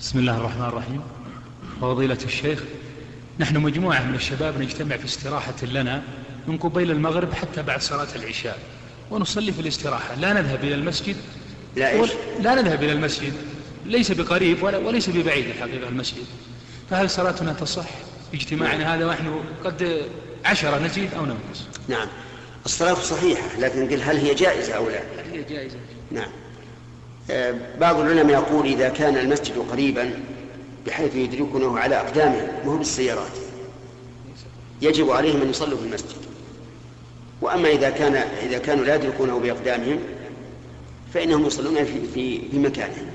بسم الله الرحمن الرحيم. فضيلة الشيخ نحن مجموعة من الشباب نجتمع في استراحة لنا من قبيل المغرب حتى بعد صلاة العشاء ونصلي في الاستراحة. لا نذهب إلى المسجد. لا إيش؟ لا نذهب إلى المسجد. ليس بقريب ولا وليس ببعيد الحقيقة المسجد. فهل صلاتنا تصح؟ اجتماعنا هذا ونحن قد عشرة نزيد أو ننقص؟ نعم. الصلاة صحيحة لكن قل هل هي جائزة أو لا؟ هل هي جائزة؟ نعم. بعض العلماء يقول إذا كان المسجد قريبا بحيث يدركونه على أقدامهم وهو بالسيارات يجب عليهم أن يصلوا في المسجد. وأما إذا كان إذا كانوا لا يدركونه بأقدامهم فإنهم يصلون في في في مكانهم